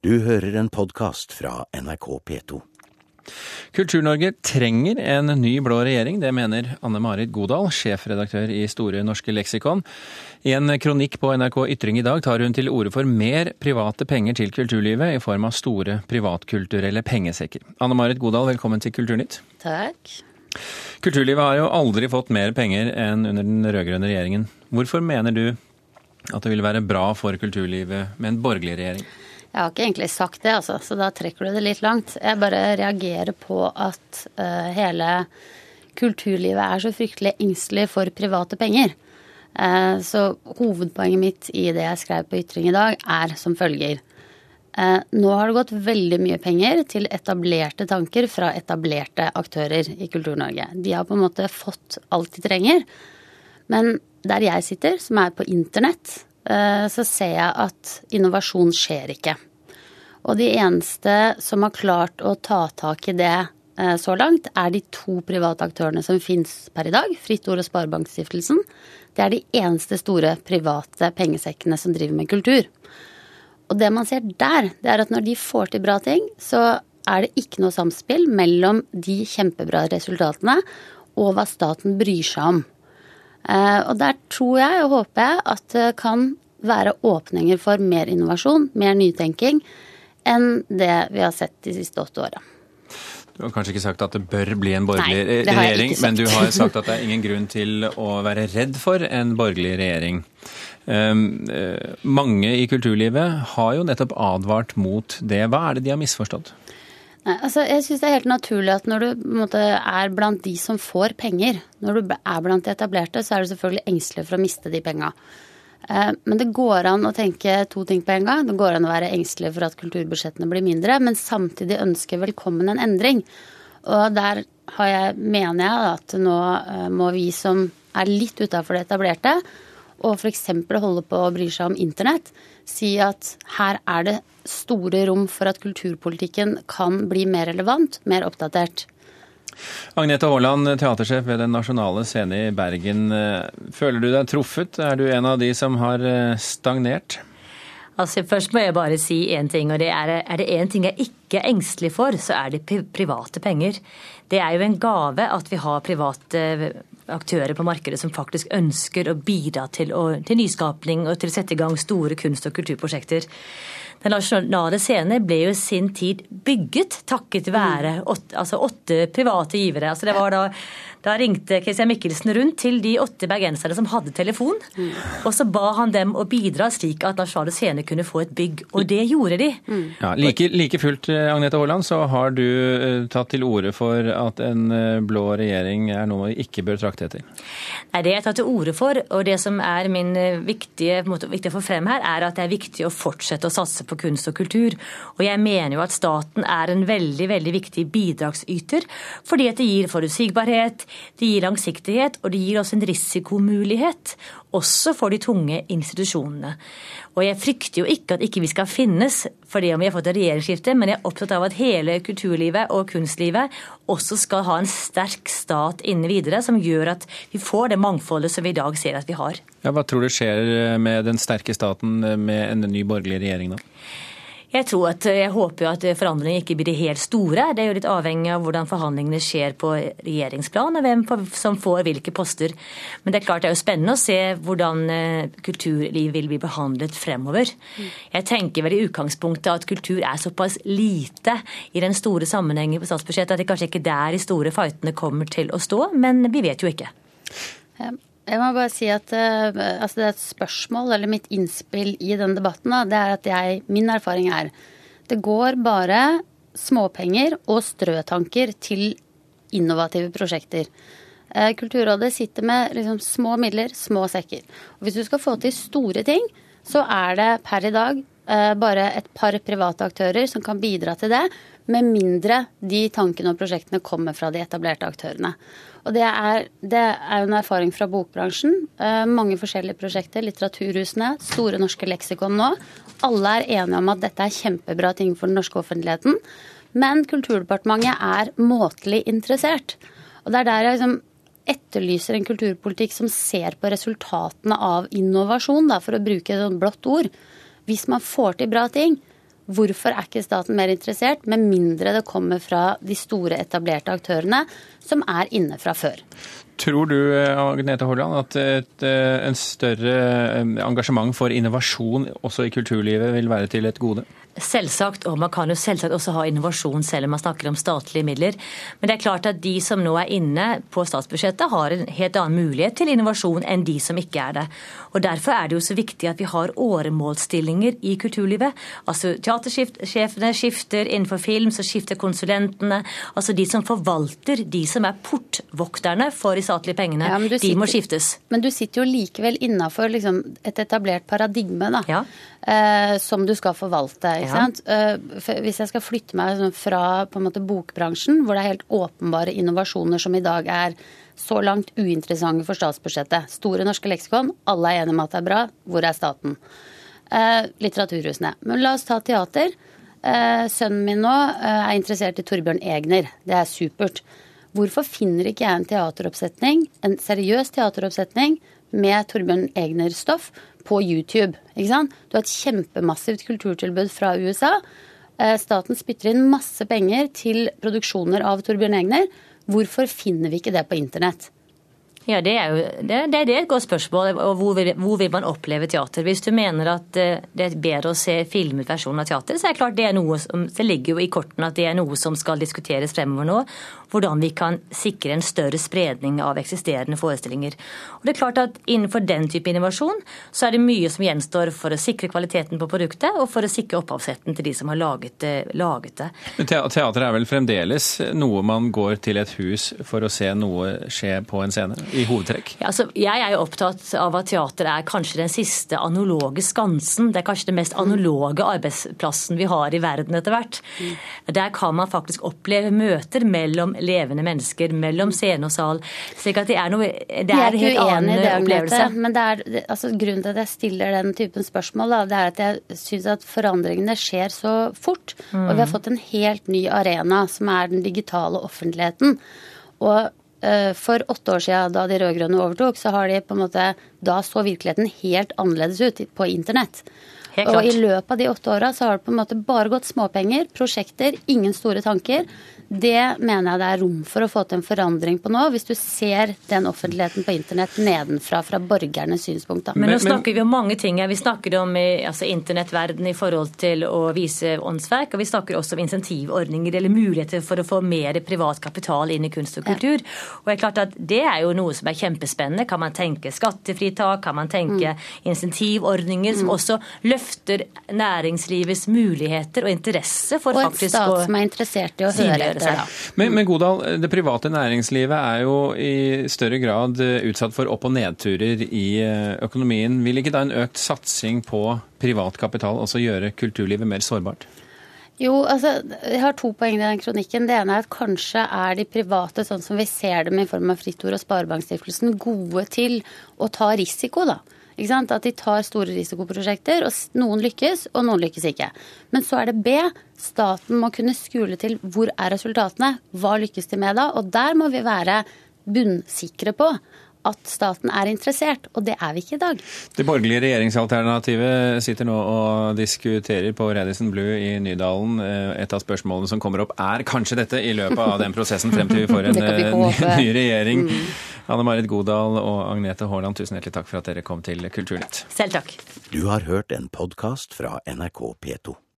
Du hører en podkast fra NRK P2. Kultur-Norge trenger en ny blå regjering, det mener Anne Marit Godal, sjefredaktør i Store norske leksikon. I en kronikk på NRK Ytring i dag tar hun til orde for mer private penger til kulturlivet i form av store privatkulturelle pengesekker. Anne Marit Godal, velkommen til Kulturnytt. Takk. Kulturlivet har jo aldri fått mer penger enn under den rød-grønne regjeringen. Hvorfor mener du at det ville være bra for kulturlivet med en borgerlig regjering? Jeg har ikke egentlig sagt det, altså, så da trekker du det litt langt. Jeg bare reagerer på at uh, hele kulturlivet er så fryktelig engstelig for private penger. Uh, så hovedpoenget mitt i det jeg skrev på Ytring i dag, er som følger. Uh, nå har det gått veldig mye penger til etablerte tanker fra etablerte aktører i Kultur-Norge. De har på en måte fått alt de trenger. Men der jeg sitter, som er på internett, så ser jeg at innovasjon skjer ikke. Og de eneste som har klart å ta tak i det eh, så langt, er de to private aktørene som finnes per i dag, Fritt Ord og Sparebankstiftelsen. Det er de eneste store private pengesekkene som driver med kultur. Og det man ser der, det er at når de får til bra ting, så er det ikke noe samspill mellom de kjempebra resultatene og hva staten bryr seg om. Eh, og der tror jeg og håper jeg at det kan være åpninger for mer innovasjon, mer nytenking, enn det vi har sett de siste åtte åra. Du har kanskje ikke sagt at det bør bli en borgerlig Nei, regjering, men du har sagt at det er ingen grunn til å være redd for en borgerlig regjering. Um, mange i kulturlivet har jo nettopp advart mot det. Hva er det de har misforstått? Nei, altså jeg synes det er helt naturlig at når du måte, er blant de som får penger, når du er blant de etablerte, så er du selvfølgelig engstelig for å miste de penga. Eh, men det går an å tenke to ting på en gang. Det går an å være engstelig for at kulturbudsjettene blir mindre, men samtidig ønske velkommen en endring. Og der jeg, mener jeg at nå eh, må vi som er litt utafor det etablerte, og f.eks. holde på å bry seg om internett, si at her er det store rom for at kulturpolitikken kan bli mer relevant, mer oppdatert. Agnete Haaland, teatersjef ved Den nasjonale scene i Bergen. Føler du deg truffet? Er du en av de som har eh, stagnert? Altså, først må jeg bare si én ting, og det er, er det én ting jeg ikke er engstelig for, så er det private penger. Det er jo en gave at vi har private aktører på markedet som faktisk ønsker å bidra til, å, til nyskapning og til å sette i gang store kunst- og kulturprosjekter. Den nasjonale scene ble jo i sin tid bygget takket være åtte, altså åtte private givere. Altså det var da da ringte Christian Michelsen rundt til de åtte bergenserne som hadde telefon, mm. og så ba han dem å bidra slik at Nasjonale Scene kunne få et bygg. Og det gjorde de. Mm. Ja, like, like, fullt, eh, Agnete Haaland, så har du uh, tatt til orde for at en uh, blå regjering er noe vi ikke bør trakte etter? Nei, Det jeg tar til orde for, og det som er min viktige, måte, å få frem her, er at det er viktig å fortsette å satse på kunst og kultur. Og jeg mener jo at staten er en veldig, veldig viktig bidragsyter, fordi at det gir forutsigbarhet, det gir langsiktighet, og det gir også en risikomulighet, også for de tunge institusjonene. Og jeg frykter jo ikke at ikke vi skal finnes fordi om vi har fått et regjeringsskifte, men jeg er opptatt av at hele kulturlivet og kunstlivet også skal ha en sterk stat inne videre, som gjør at vi får det mangfoldet som vi i dag ser at vi har. Ja, hva tror du skjer med den sterke staten med en ny borgerlig regjering da? Jeg tror at, jeg håper jo at forhandlingene ikke blir de helt store. Det er jo litt avhengig av hvordan forhandlingene skjer på regjeringsplan, og hvem som får hvilke poster. Men det er klart det er jo spennende å se hvordan kulturliv kulturlivet vil bli behandlet fremover. Jeg tenker vel i utgangspunktet at kultur er såpass lite i den store sammenhengen på statsbudsjettet at det kanskje ikke er der de store fightene kommer til å stå, men vi vet jo ikke. Jeg må bare si at uh, altså det er et spørsmål, eller mitt innspill i denne debatten, da, det er at jeg, min erfaring er det går bare småpenger og strøtanker til innovative prosjekter. Uh, Kulturrådet sitter med liksom, små midler, små sekker. Og hvis du skal få til store ting, så er det per i dag bare et par private aktører som kan bidra til det, med mindre de tankene og prosjektene kommer fra de etablerte aktørene. Og det er, det er en erfaring fra bokbransjen. Eh, mange forskjellige prosjekter. Litteraturhusene, Store norske leksikon nå. Alle er enige om at dette er kjempebra ting for den norske offentligheten. Men Kulturdepartementet er måtelig interessert. Og det er der jeg liksom etterlyser en kulturpolitikk som ser på resultatene av innovasjon, da, for å bruke et blått ord. Hvis man får til bra ting, Hvorfor er ikke staten mer interessert, med mindre det kommer fra de store, etablerte aktørene som er inne fra før? Tror du Agnete Holland, at et, en større engasjement for innovasjon også i kulturlivet vil være til et gode? Selvsagt, og man kan jo selvsagt også ha innovasjon selv om man snakker om statlige midler. Men det er klart at de som nå er inne på statsbudsjettet, har en helt annen mulighet til innovasjon enn de som ikke er det. Og Derfor er det jo så viktig at vi har åremålsstillinger i kulturlivet. Altså Teatersjefene skifter, innenfor film så skifter konsulentene. Altså de som forvalter, de som er portvokterne for de statlige pengene, ja, de sitter, må skiftes. Men du sitter jo likevel innafor liksom, et etablert paradigme, da. Ja. Eh, som du skal forvalte. ja. Eh, hvis jeg skal flytte meg sånn fra måte bokbransjen, hvor det er helt åpenbare innovasjoner som i dag er så langt uinteressante for statsbudsjettet. Store norske leksikon, alle er enige om at det er bra. Hvor er staten? Eh, litteraturhusene. Men la oss ta teater. Eh, sønnen min nå eh, er interessert i Torbjørn Egner. Det er supert. Hvorfor finner ikke jeg en teateroppsetning, en seriøs teateroppsetning med Torbjørn Egner-stoff på YouTube? Ikke sant? Du har et kjempemassivt kulturtilbud fra USA. Eh, staten spytter inn masse penger til produksjoner av Torbjørn Egner. Hvorfor finner vi ikke det på internett? Ja, Det er jo det, det, er et godt spørsmål. og hvor vil, hvor vil, man oppleve teater? Hvis du mener at eh, det er bedre å se filmet versjon av teater, så er det klart det er noe som, det ligger jo i kortene at det er noe som skal diskuteres fremover nå hvordan vi kan sikre en større spredning av eksisterende forestillinger. Og det er klart at Innenfor den type innovasjon så er det mye som gjenstår for å sikre kvaliteten på produktet, og for å sikre opphavsretten til de som har laget, det. Laget det. Teater er vel fremdeles noe man går til et hus for å se noe skje på en scene, i hovedtrekk? Ja, altså, jeg er jo opptatt av at teater er kanskje den siste analoge skansen. Det er kanskje den mest analoge arbeidsplassen vi har i verden etter hvert. Der kan man faktisk oppleve møter mellom levende mennesker mellom scene og sal. slik at det er noe Det er en helt annen det, opplevelse. Men det er, altså, grunnen til at jeg stiller den typen spørsmål, da, det er at jeg syns at forandringene skjer så fort. Mm. Og vi har mm. fått en helt ny arena, som er den digitale offentligheten. Og for åtte år siden, da de rød-grønne overtok, så har de på en måte Da så virkeligheten helt annerledes ut på internett. Og i løpet av de åtte åra så har det på en måte bare gått småpenger, prosjekter, ingen store tanker. Det mener jeg det er rom for å få til en forandring på nå, hvis du ser den offentligheten på internett nedenfra fra borgernes synspunkt. Men nå snakker vi om mange ting. Vi snakker om altså, internettverden i forhold til å vise åndsverk, og vi snakker også om insentivordninger eller muligheter for å få mer privat kapital inn i kunst og kultur. Ja. Og Det er klart at det er jo noe som er kjempespennende. Kan man tenke skattefritak, kan man tenke mm. insentivordninger som mm. også løfter næringslivets muligheter og interesse for og faktisk å Og et stat som er interessert i å høre seg. Men, men Godal, det private næringslivet er jo i større grad eh, utsatt for opp- og nedturer i eh, økonomien. Vil ikke da en økt satsing på privat kapital også gjøre kulturlivet mer sårbart? Jo, altså, Jeg har to poeng i den kronikken. Det ene er at kanskje er de private, sånn som vi ser dem i form av Fritt Ord og Sparebankstiftelsen, gode til å ta risiko. da. At de tar store risikoprosjekter, og noen lykkes, og noen lykkes ikke. Men så er det B. Staten må kunne skule til hvor er resultatene, hva lykkes de med da? Og der må vi være bunnsikre på at staten er interessert, og det er vi ikke i dag. Det borgerlige regjeringsalternativet sitter nå og diskuterer på Redison Blue i Nydalen. Eh, et av spørsmålene som kommer opp er kanskje dette i løpet av den prosessen frem til vi får en vi ny, ny, regjering. Mm. Anne Marit Godal og Agnete Haaland, tusen hjertelig takk for at dere kom til Kulturnytt. Selv takk. Du har hørt en podkast fra NRK P2.